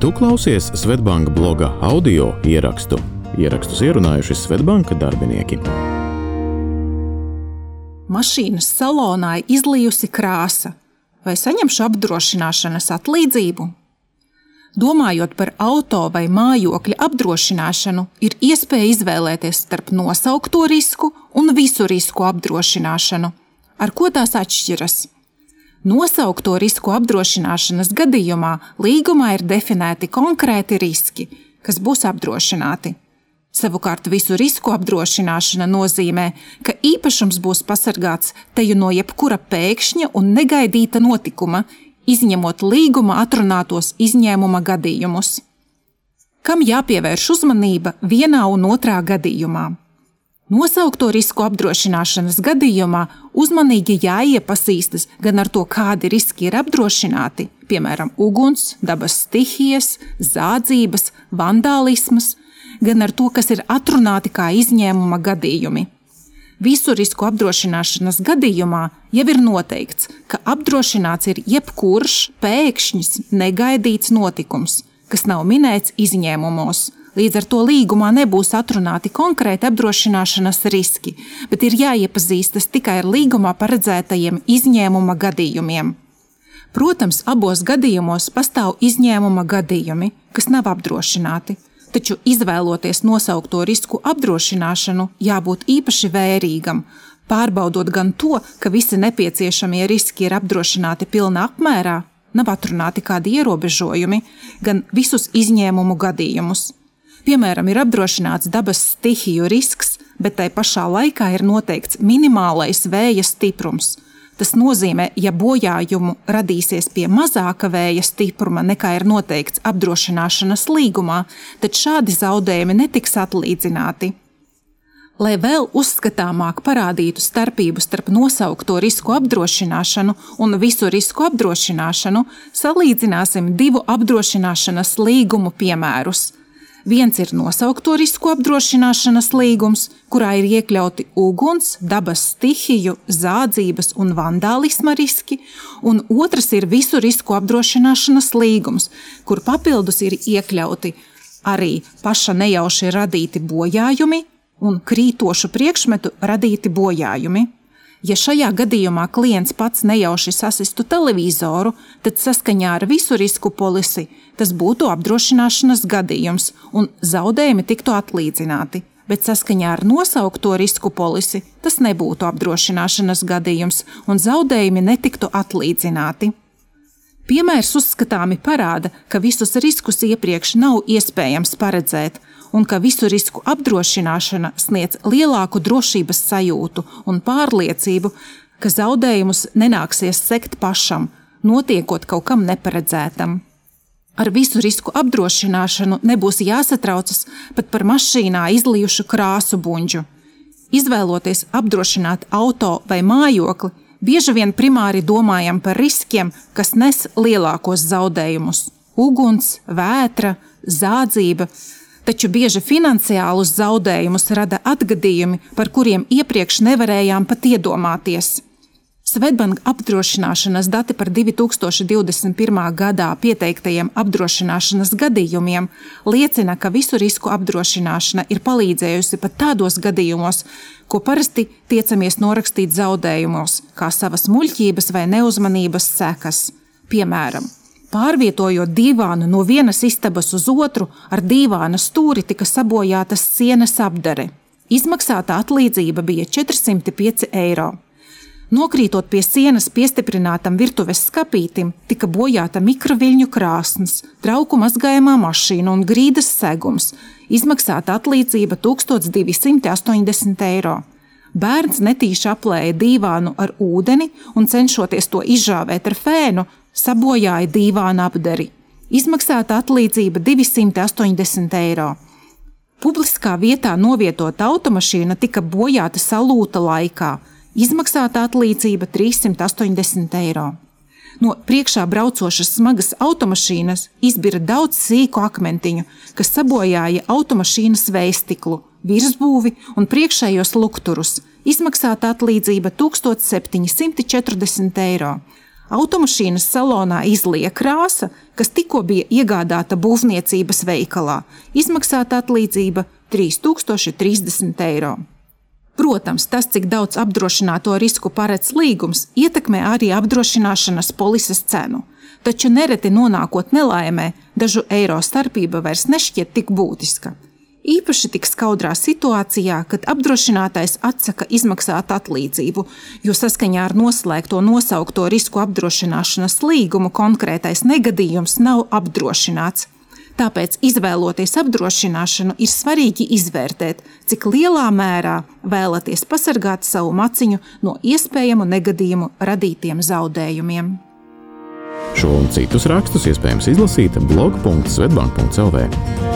Tu klausies Svetbanka bloga audio ierakstu. Ierakstus ierunājuši Svetbanka darbinieki. Mašīnas salonā izlijusi krāsa. Vai saņemšu apdrošināšanas atlīdzību? Domājot par auto vai mājokļa apdrošināšanu, ir iespēja izvēlēties starp nosaukto risku un visu risku apdrošināšanu. Ar ko tās atšķiras? Nosaukto risku apdrošināšanas gadījumā līgumā ir definēti konkrēti riski, kas būs apdrošināti. Savukārt visu risku apdrošināšana nozīmē, ka īpašums būs pasargāts teju no jebkura pēkšņa un negaidīta notikuma, izņemot līguma atrunātos izņēmuma gadījumus. Kam jāpievērš uzmanība vienā un otrā gadījumā? Nosaukto risku apdrošināšanas gadījumā uzmanīgi jāiepazīstas gan ar to, kādi riski ir apdrošināti, piemēram, uguns, dabas stihijas, zādzības, vandālisms, gan ar to, kas ir atrunāti kā izņēmuma gadījumi. Visu risku apdrošināšanas gadījumā jau ir noteikts, ka apdrošināts ir jebkurš pēkšņs, negaidīts notikums, kas nav minēts izņēmumos. Līdz ar to līgumā nebūs atrunāti konkrēti apdrošināšanas riski, bet ir jāiepazīstas tikai ar līgumā paredzētajiem izņēmuma gadījumiem. Protams, abos gadījumos pastāv izņēmuma gadījumi, kas nav apdrošināti, taču izvēloties nosaukto risku apdrošināšanu, jābūt īpaši vērīgam, pārbaudot gan to, ka visi nepieciešamie riski ir apdrošināti pilnā apmērā, nav atrunāti kādi ierobežojumi, gan visus izņēmumu gadījumus. Piemēram, ir apdrošināts dabas stihiju risks, bet tai pašā laikā ir noteikts minimālais vēja stiprums – Tas nozīmē, ja bojājumu radīsies pie mazāka vēja stipruma nekā ir noteikts apdrošināšanas līgumā, tad šādi zaudējumi netiks atlīdzināti. Lai vēl uzskatāmāk parādītu starpību starp nosaukto risku apdrošināšanu un visu risku apdrošināšanu, salīdzināsim divu apdrošināšanas līgumu piemērus Viens ir nosaukto risku apdrošināšanas līgums, kurā ir iekļauti uguns, dabas stihiju, zādzības un vandālisma riski, un otrs ir visu risku apdrošināšanas līgums, kur papildus ir iekļauti arī paša nejauši radīti bojājumi un krītošu priekšmetu radīti bojājumi. Ja šajā gadījumā klients pats nejauši sasistu televizoru, tad saskaņā ar visu risku polisi tas būtu apdrošināšanas gadījums un zaudējumi tiktu atlīdzināti. Bet saskaņā ar nosaukto risku polisi tas nebūtu apdrošināšanas gadījums un zaudējumi netiktu atlīdzināti. Piemērs uzskatāmi parāda, ka visus riskus iepriekš nav iespējams paredzēt, un ka visu risku apdrošināšana sniedz lielāku drošības sajūtu un pārliecību, ka zaudējumus nenāksies sekt pašam, notiekot kaut kam neparedzētam. Ar visu risku apdrošināšanu nebūs jāsatraucas pat par mašīnā izlijušu krāsu buļģu. Izvēloties apdrošināt auto vai mājokli, bieži vien primāri domājam par riskiem, kas nes lielākos zaudējumus - uguns, vētra, zādzība, taču bieži finansiālus zaudējumus rada atgadījumi, par kuriem iepriekš nevarējām pat iedomāties. Svetbanka apdrošināšanas dati par 2021. gadā pieteiktajiem apdrošināšanas gadījumiem liecina, ka visu risku apdrošināšana ir palīdzējusi pat tādos gadījumos, ko parasti tiecamies norakstīt zaudējumos, kā savas muļķības vai neuzmanības sekas. Piemēram, Pārvietojot divānu no vienas istabas uz otru, ar divāna stūri tika sabojātas sienas apdare. Izmaksāta atlīdzība bija 405 eiro. Nokrītot pie sienas piestiprinātam virtuves skapītim, tika bojāta mikroviļņu krāsnes, trauku mazgājumā mašīna un grīdas segums. Izmaksāta atlīdzība 1280 eiro. Bērns netīši aplēja dīvānu ar ūdeni un, cenšoties to izžāvēt ar fēnu, sabojāja dīvāna apdari. Izmaksāta atlīdzība 280 eiro. Publiskā vietā novietota automašīna tika bojāta salūta laikā. Izmaksāta atlīdzība 380 eiro. No priekšā braucošas smagas automašīnas izbira daudz sīku akmentiņu, kas sabojāja automašīnas veistiklu, virsbūvi un priekšējos lukturus. Izmaksāta atlīdzība 1740 eiro. Automašīnas salonā izlieja krāsa, kas tikko bija iegādāta būvniecības veikalā. Izmaksāta atlīdzība 3030 eiro. Protams, tas, cik daudz apdrošināto risku paredz līgums, ietekmē arī apdrošināšanas polises cenu. Taču nereti nonākot nelaimē, dažu eiro starpība vairs nešķiet tik būtiska. Īpaši tik skaudrā situācijā, kad apdrošinātais atsaka izmaksāt atlīdzību, jo saskaņā ar noslēgto nosaukto risku apdrošināšanas līgumu konkrētais negadījums nav apdrošināts. Tāpēc, izvēloties apdrošināšanu, ir svarīgi izvērtēt, cik lielā mērā vēlaties pasargāt savu maciņu no iespējamu negadījumu radītiem zaudējumiem. Šo un citus rakstus iespējams izlasīt blog.svetbank.cl.